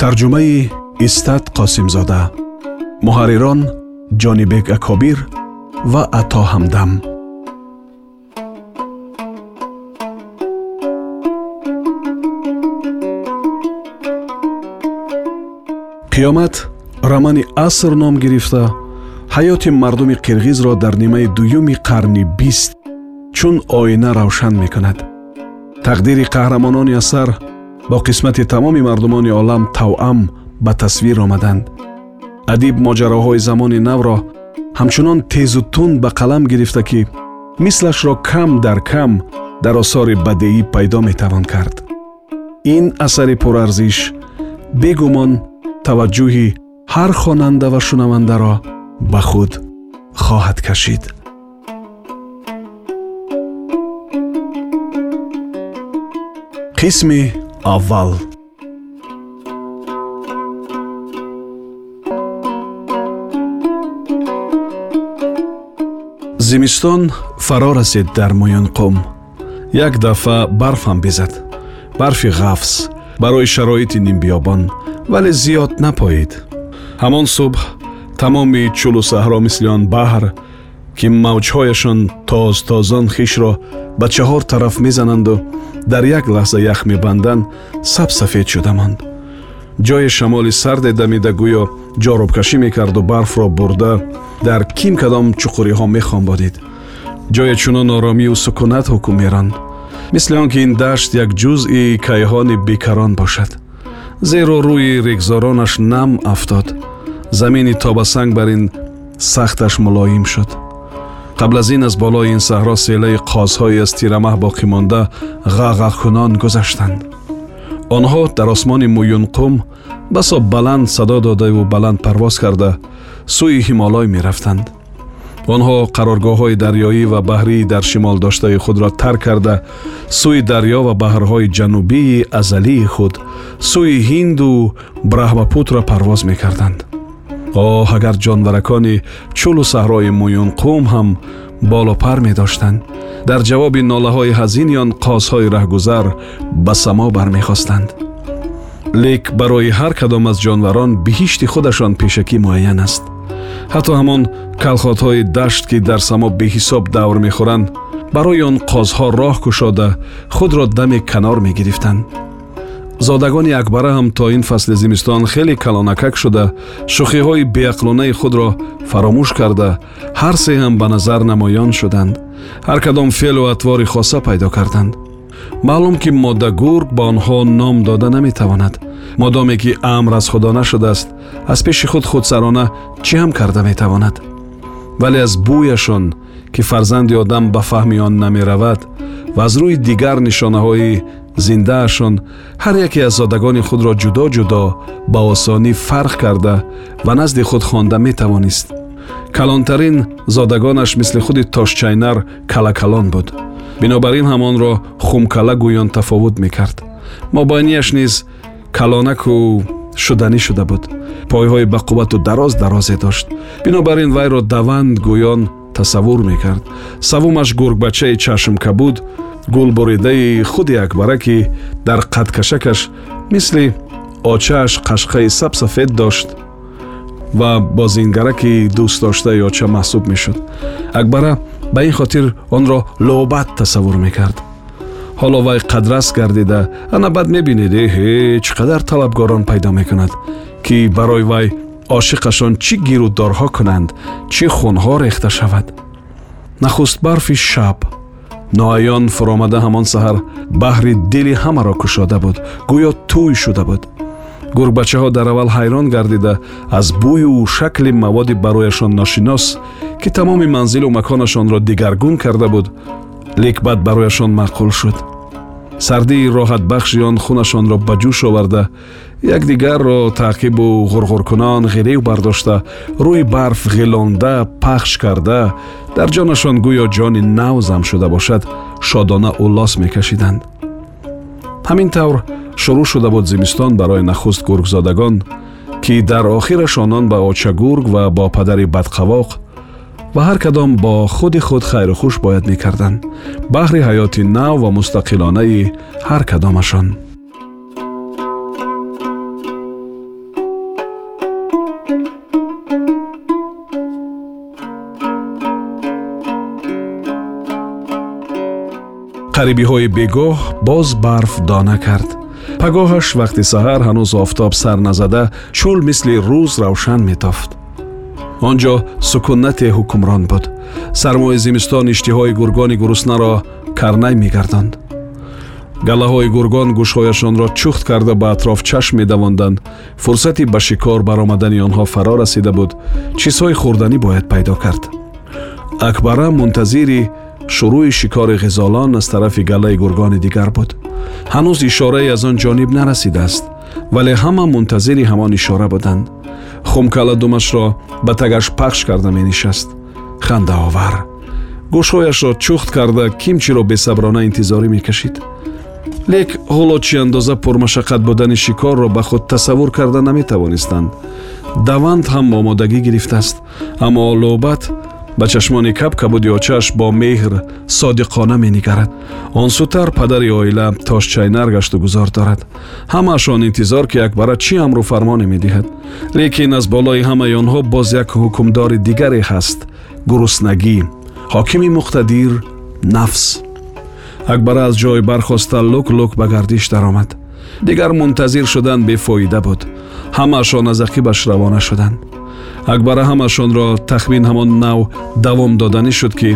тарҷумаи истат қосимзода. Муҳаррирон ҷонибек акобир ва ато ҳамдам. Қиёмат романи аср ном гирифта ҳаёти мардуми қирғизро дар нимаи дуюми қарни бист чун оина равшан мекунад. Тақдири қаҳрамонони асар бо қисмати тамоми мардумони олам тавъам ба тасвир омаданд. Адиб моҷароҳои замони навро ҳамчунон тезу тун ба қалам гирифта ки мислашро кам дар кам дар осори бадеӣ пайдо метавон кард. Ин асари пурарзиш бегумон таваҷҷӯҳи ҳар хонанда ва шунавандаро ба худ хоҳад кашид. Қисми аввал. Зимистон фаро расид дар муюнқум як дафъа барфам безад. Барфи ғафз барои шароити нимбиёбон вале зиёд напоид ҳамон субҳ тамоми чӯлу саҳро мисли он баҳр ки мавҷҳояшон тозтозон хишро ба чаҳор тараф мезананду дар як лаҳза ях мебанданд сабсафед шуда монд ҷои шамоли сарде дамида гӯё ҷоробкашӣ мекарду барфро бурда дар ким кадом чуқуриҳо мехомбодид. Ҷое чунон оромию сукунат ҳукм меранд. Мисли он ки ин дашт як ҷузъи кайҳони бекарон бошад. Зеро рӯи регзоронаш нам афтод. Замини тобасанг бар ин сахташ мулоим шуд қабл аз ин аз болои ин саҳро селаи қозҳои аз тирамаҳ боқӣ монда ғағғакунон гузаштанд. Онҳо дар осмони муюнқум басо баланд садо додаву баланд парвоз карда сӯи ҳимолой мерафтанд. Онҳо қароргоҳҳои дарёӣ ва баҳрии дар шимол доштаи худро тарк карда сӯи дарьё ва баҳрҳои ҷанубии азалии худ сӯи ҳинду браҳмапутро парвоз мекарданд оҳ агар ҷонваракони чӯлу саҳрои муюнқум ҳам болопар медоштанд дар ҷавоби нолаҳои ҳазини он қозҳои раҳгузар ба само бармехостанд лек барои ҳар кадом аз ҷонварон биҳишти худашон пешакӣ муайян аст ҳатто ҳамон калхотҳои дашт ки дар само беҳисоб давр мехӯранд барои он қозҳо роҳ кушода худро даме канор мегирифтанд зодагони акбара ҳам то ин фасли зимистон хеле калонакак шуда. Шӯхиҳои беақлонаи худро фаромӯш карда. Ҳар се ҳам ба назар намоён шуданд. Ҳар кадом феълу атвори хоса пайдо карданд. Маълум ки модда гург ба онҳо ном дода наметавонад. Модоме ки амр аз худо нашудааст аз пеши худ худсарона чӣ ҳам карда метавонад? Вале аз бӯяшон ки фарзанди одам ба фаҳми он намеравад ва аз рӯи дигар нишонаҳои зиндаашон ҳар яке аз зодагони худро ҷудо ҷудо ба осонӣ фарқ карда ва назди худ хонда метавонист. Калонтарин зодагонаш мисли худи тошчайнар калакалон буд. Бинобар ин ҳамонро хумкала гӯён тафовут мекард. Мобайнияш низ калонаку шуданӣ шуда буд. Пойҳои бақуввату дароз дарозе дошт. Бинобар ин вайро даванд гӯён тасаввур мекард. Савумаш гургбачаи чашмкабуд гулбуридаи худи акбара ки дар қадкашакаш мисли очааш қашқаи сабсафед дошт ва бо зингараки дӯстдоштаи оча маҳсуб мешуд. Акбара ба ин хотир онро лобат тасаввур мекард. Ҳоло вай қадрас гардида ана бад мебинед эҳе чӣ қадар талабгорон пайдо мекунад ки барои вай ошиқашон чӣ гирӯддорҳо кунанд чӣ хунҳо рехта шавад. Нахуст барфи шаб ноаён фуромада ҳамон саҳар баҳри дили ҳамаро кушода буд гӯё тӯй шуда буд. Гурбачаҳо дар аввал ҳайрон гардида аз бӯю шакли маводи барояшон ношинос ки тамоми манзилу маконашонро дигаргун карда буд лек баъд барояшон маъқул шуд. Сардии роҳатбахши он хунашонро ба ҷӯш оварда якдигарро таъқибу ғурғуркунон ғирив бардошта рӯи барф ғилонда пахш карда дар ҷонашон гӯё ҷони нав зам шуда бошад шодона уллос мекашиданд ҳамин тавр шурӯъ шуда буд зимистон барои нахуст гургзодагон ки дар охираш онон ба очагург ва бо падари бадқавоқ ва ҳар кадом бо худи худ хайру хуш бояд мекарданд баҳри ҳаёти нав ва мустақилонаи ҳар кадомашон қарибиҳои бегоҳ боз барф дона кард. Пагоҳаш вақти саҳар ҳанӯз офтоб сар назада чӯл мисли рӯз равшан метофт. Он ҷо сукунате ҳукмрон буд. Сармои зимистон иштиҳои гургони гуруснаро карнай мегардонд. Галаҳои гургон гӯшҳояшонро чухт карда ба атроф чашм медавонданд. Фурсати ба шикор баромадани онҳо фаро расида буд. Чизҳои хӯрданӣ бояд пайдо кард. Акбара мунтазири шурӯи шикори ғизолон аз тарафи галаи гургони дигар буд ҳанӯз ишорае аз он ҷониб нарасидааст вале ҳама мунтазири ҳамон ишора буданд хумкала думашро ба тагаш пахш карда менишаст хандаовар гӯшҳояшро чухт карда кимчиро бесаброна интизорӣ мекашид лек ҳоло чӣ андоза пурмашаққат будани шикорро ба худ тасаввур карда наметавонистанд даванд ҳам омодагӣ гирифтааст аммо лӯбат ба чашмони кап кабуди очааш бо меҳр содиқона менигарад. Он сутар падари оила тошчайнар гашту гузор дорад. Ҳамаашон интизор ки акбара чӣ амру фармоне медиҳад. Лекин аз болои ҳамаи онҳо боз як ҳукмдори дигаре ҳаст гуруснагӣ ҳокими муқтадир нафс. Акбара аз ҷой бархоста лук лук ба гардиш даромад. Дигар мунтазир шудан бефоида буд. Ҳамаашон аз ақибаш равона шуданд акбара ҳамашонро тахмин ҳамон нав давом доданӣ шуд ки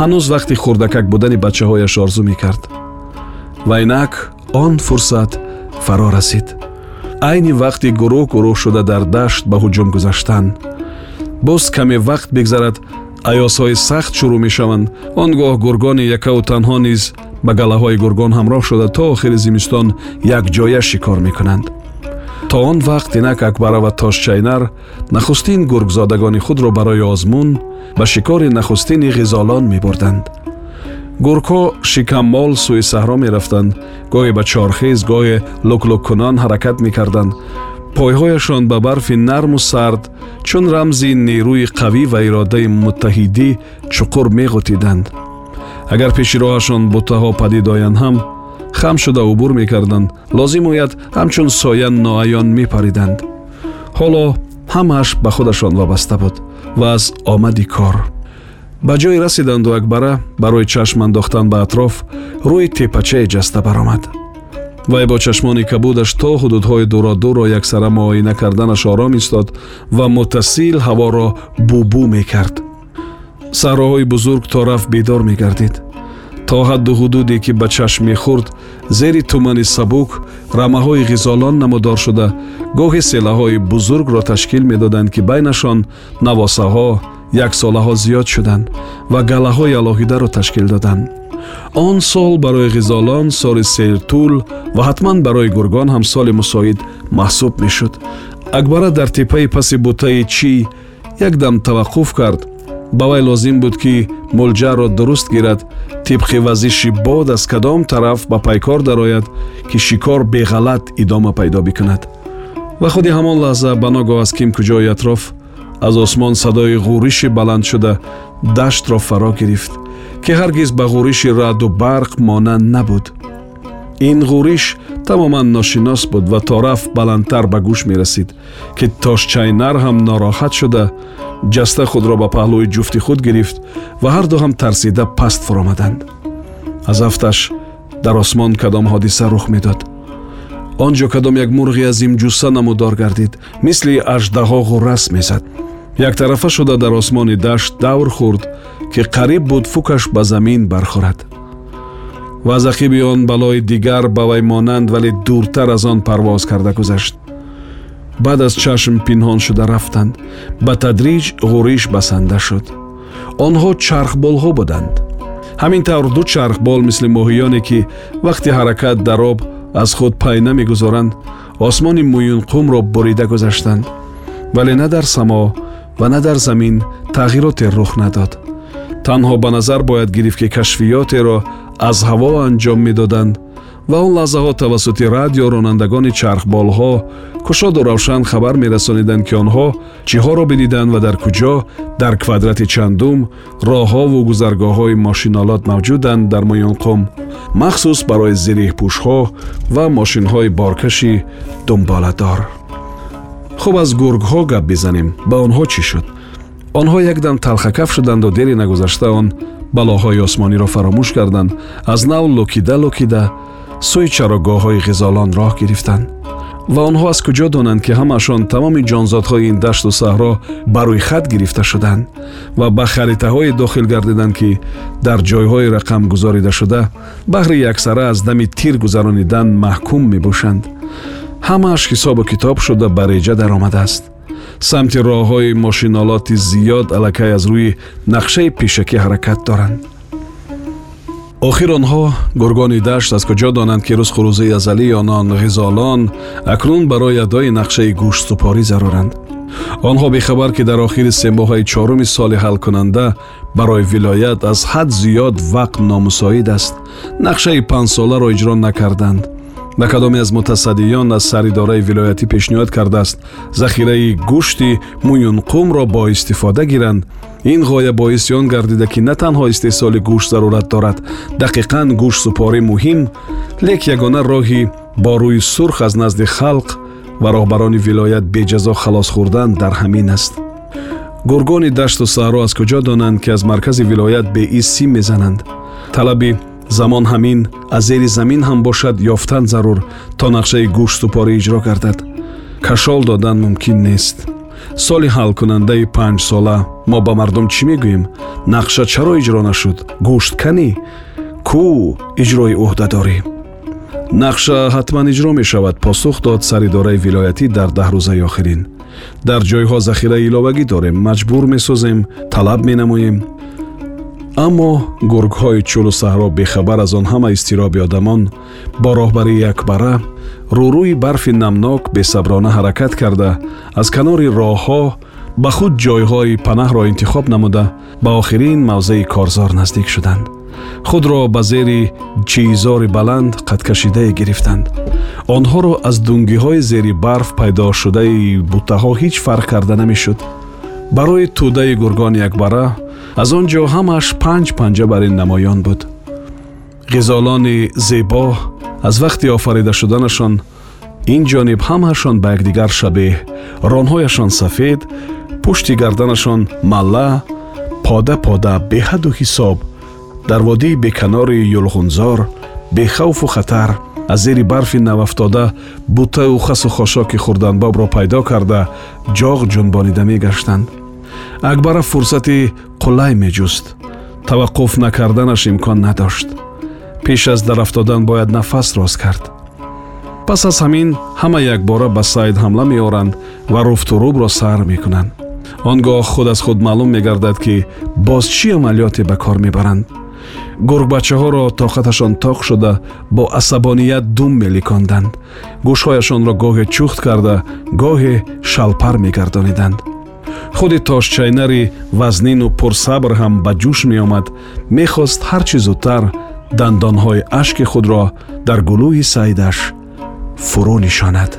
ҳанӯз вақти хурдакак будани бачаҳояш орзу мекард. Ва инак он фурсат фаро расид. Айни вақти гурӯҳ гурӯҳ шуда дар дашт ба ҳуҷум гузаштан. Боз каме вақт бигзарад аёсҳои сахт шурӯъ мешаванд. Он гоҳ гургони якаву танҳо низ ба галаҳои гургон ҳамроҳ шуда то охири зимистон якҷоя шикор мекунанд то он вақт инак акбара ва тошчайнар нахустин гургзодагони худро барои озмун ба шикори нахустини ғизолон мебурданд. Гургҳо шикаммол сӯи саҳро мерафтанд. Гоҳе ба чорхез гоҳе луклуккунон ҳаракат мекарданд. Пойҳояшон ба барфи нарму сард чун рамзи нерӯи қавӣ ва иродаи муттаҳидӣ чуқур меғутиданд. Агар пеши роҳашон бутаҳо падид оянд ҳам хам шуда убур мекарданд. Лозим ояд ҳамчун соя ноаён мепариданд. Ҳоло ҳамааш ба худашон вобаста буд ва аз омади кор. Ба ҷое расиданду акбара барои чашм андохтан ба атроф рӯи тепачае ҷаста баромад вай бо чашмони кабудаш то ҳудудҳои дуроодурро яксара муоина карданаш ором истод ва муттасил ҳаворо бубу мекард. Саҳроҳои бузург то рафт бедор мегардид то ҳадду ҳудуде ки ба чашм мехӯрд зери тумани сабук рамаҳои ғизолон намудор шуда. Гоҳи селаҳои бузургро ташкил медоданд ки байнашон навосаҳо яксолаҳо зиёд шуданд ва галаҳои алоҳидаро ташкил доданд. Он сол барои ғизолон соли сертул ва ҳатман барои гургон ҳам соли мусоид маҳсуб мешуд. Акбара дар теппаи паси бутаи чӣ якдам таваққуф кард ба вай лозим буд ки мулҷаъро дуруст гирад тибқи вазиши бод аз кадом тараф ба пайкор дарояд ки шикор беғалат идома пайдо бикунад. Ва худи ҳамон лаҳза ба ногоҳ аз ким куҷои атроф аз осмон садои ғӯриши баланд шуда даштро фаро гирифт ки ҳаргиз ба ғӯриши раъду барқ монанд набуд. Ин ғӯриш тамоман ношинос буд ва то рафт баландтар ба гӯш мерасид ки тошчайнар ҳам нороҳат шуда ҷаста худро ба паҳлӯи ҷуфти худ гирифт ва ҳарду ҳам тарсида паст фуромаданд. Аз афташ дар осмон кадом ҳодиса рух медод. Он ҷо кадом як мурғи азимҷусса намудор гардид мисли аждаҳо ғуррас мезад. Яктарафа шуда дар осмони дашт давр хӯрд ки қариб буд фукаш ба замин бархӯрад. Ва аз ақиби он балои дигар ба вай монанд вале дуртар аз он парвоз карда гузашт баъд аз чашм пинҳон шуда рафтанд ба тадриҷ ғӯриш басанда шуд. Онҳо чархболҳо буданд. Ҳамин тавр ду чархбол мисли моҳиёне ки вақти ҳаракат дар об аз худ пай намегузоранд осмони муюнқумро бурида гузаштанд. Вале на дар само ва на дар замин тағйироте рух надод. Танҳо ба назар бояд гирифт ки кашфиётеро аз ҳаво анҷом медоданд ва он лаҳзаҳо тавассути радио ронандагони чархболҳо кушоду равшан хабар мерасониданд ки онҳо чиҳоро бидиданд ва дар куҷо дар квадрати чандум роҳҳову гузаргоҳҳои мошинолот мавҷуданд дар моёнқум махсус барои зириҳпӯшҳо ва мошинҳои боркаши думболадор хуб аз гургҳо гап бизанем. Ба онҳо чӣ шуд? Онҳо якдам талхакаф шуданду дери нагузашта он балоҳои осмониро фаромӯш карданд. Аз нав лукида лукида сӯи чарогоҳҳои ғизолон роҳ гирифтанд. Ва онҳо аз куҷо донанд ки ҳамашон тамоми ҷонзодҳои ин дашту саҳро ба рӯи хат гирифта шуданд ва ба харитаҳое дохил гардиданд ки дар ҷойҳои рақам гузорида шуда баҳри яксара аз дами тир гузаронидан маҳкум мебошанд. Ҳамааш ҳисобу китоб шуда ба реҷа даромадааст. Самти роҳҳои мошинолоти зиёд аллакай аз рӯи нақшаи пешакӣ ҳаракат доранд охир онҳо гургони дашт аз куҷо донанд ки рӯзхурӯзии азалии онон ғизолон акнун барои адои нақшаи гӯштсупорӣ заруранд. Онҳо бехабар ки дар охири семоҳаи чоруми соли ҳалкунанда барои вилоят аз ҳад зиёд вақт номусоид аст. Нақшаи панҷсоларо иҷро накарданд ба кадоме аз мутасаддиён аз саридораи вилоятӣ пешниҳод кардааст. Захираи гӯшти муюнқумро боистифода гиранд. Ин ғоя боиси он гардида ки на танҳо истеҳсоли гӯшт зарурат дорад. Дақиқан гӯштсупорӣ муҳим. Лек ягона роҳи бо рӯи сурх аз назди халқ ва роҳбарони вилоят беҷазо халос хӯрдан дар ҳамин аст. Гургони дашту саҳро аз куҷо донанд ки аз маркази вилоят беис сим мезананд. Талаби замон ҳамин аз зери замин ҳам бошад ёфтан зарур то нақшаи гӯштсупорӣ иҷро гардад. Кашол додан мумкин нест. Соли ҳалкунандаи панҷсола мо ба мардум чӣ мегӯем? Нақша чаро иҷро нашуд? Гӯшт канӣ? Кӯ иҷрои ӯҳдадорӣ нақша ҳатман иҷро мешавад. Посух дод саридораи вилоятӣ дар даҳ рӯзаи охирин. Дар ҷойҳо захираи иловагӣ дорем. Маҷбур месозем талаб менамоем аммо гургҳои чӯлу саҳро бехабар аз он ҳама изтироби одамон бо роҳбарии акбара рӯрӯи барфи намнок бесаброна ҳаракат карда аз канори роҳҳо ба худ ҷойҳои панаҳро интихоб намуда ба охирин мавзеи корзор наздик шуданд. Худро ба зери чиизори баланд қадкашидае гирифтанд. Онҳоро аз дунгиҳои зери барф пайдо шудаи бутаҳо ҳеҷ фарқ карда намешуд. Барои тӯдаи гургони акбара аз он ҷо ҳамааш панҷ панҷа бар ин намоён буд. Ғизолони зебо аз вақти офарида шуданашон ин ҷониб ҳамаашон ба якдигар шабеҳ ронҳояшон сафед пушти гарданашон малла пода пода беҳаду ҳисоб дар водии беканори юлғунзор бехавфу хатар аз зери барфи навафтода бутаю хасу хошоки хурданбобро пайдо карда ҷоғ ҷунбонида мегаштанд акбара фурсати қулай меҷуст. Таваққуф накарданаш имкон надошт. Пеш аз дарафтодан бояд нафас роз кард. Пас аз ҳамин ҳама якбора ба сайд ҳамла меоранд ва руфтурубро сар мекунанд. Он гоҳ худ аз худ маълум мегардад ки боз чӣ амалиёте ба кор мебаранд. Гургбачаҳоро тоқаташон тоқ шуда бо асабоният дум меликонданд. Гӯшҳояшонро гоҳе чухт карда гоҳе шалпар мегардониданд худи тошчайнари вазнину пурсабр ҳам ба ҷӯш меомад мехост ҳар чӣ зудтар дандонҳои ашки худро дар гулӯи саидаш фурӯ нишонад.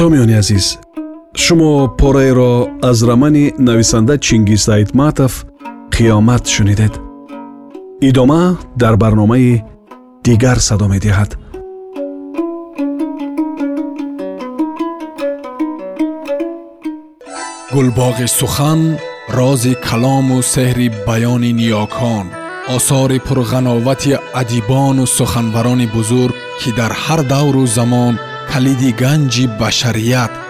Сомиёни азиз шумо пораеро аз рамани нависанда чингиз айтматов қиёмат шунидед. Идома дар барномаи дигар садо медиҳад. Гулбоғи сухан рози калому сеҳри баёни ниёкон осори пурғановати адибону суханбарони бузург ки дар ҳар давру замон калиди ганҷи башарият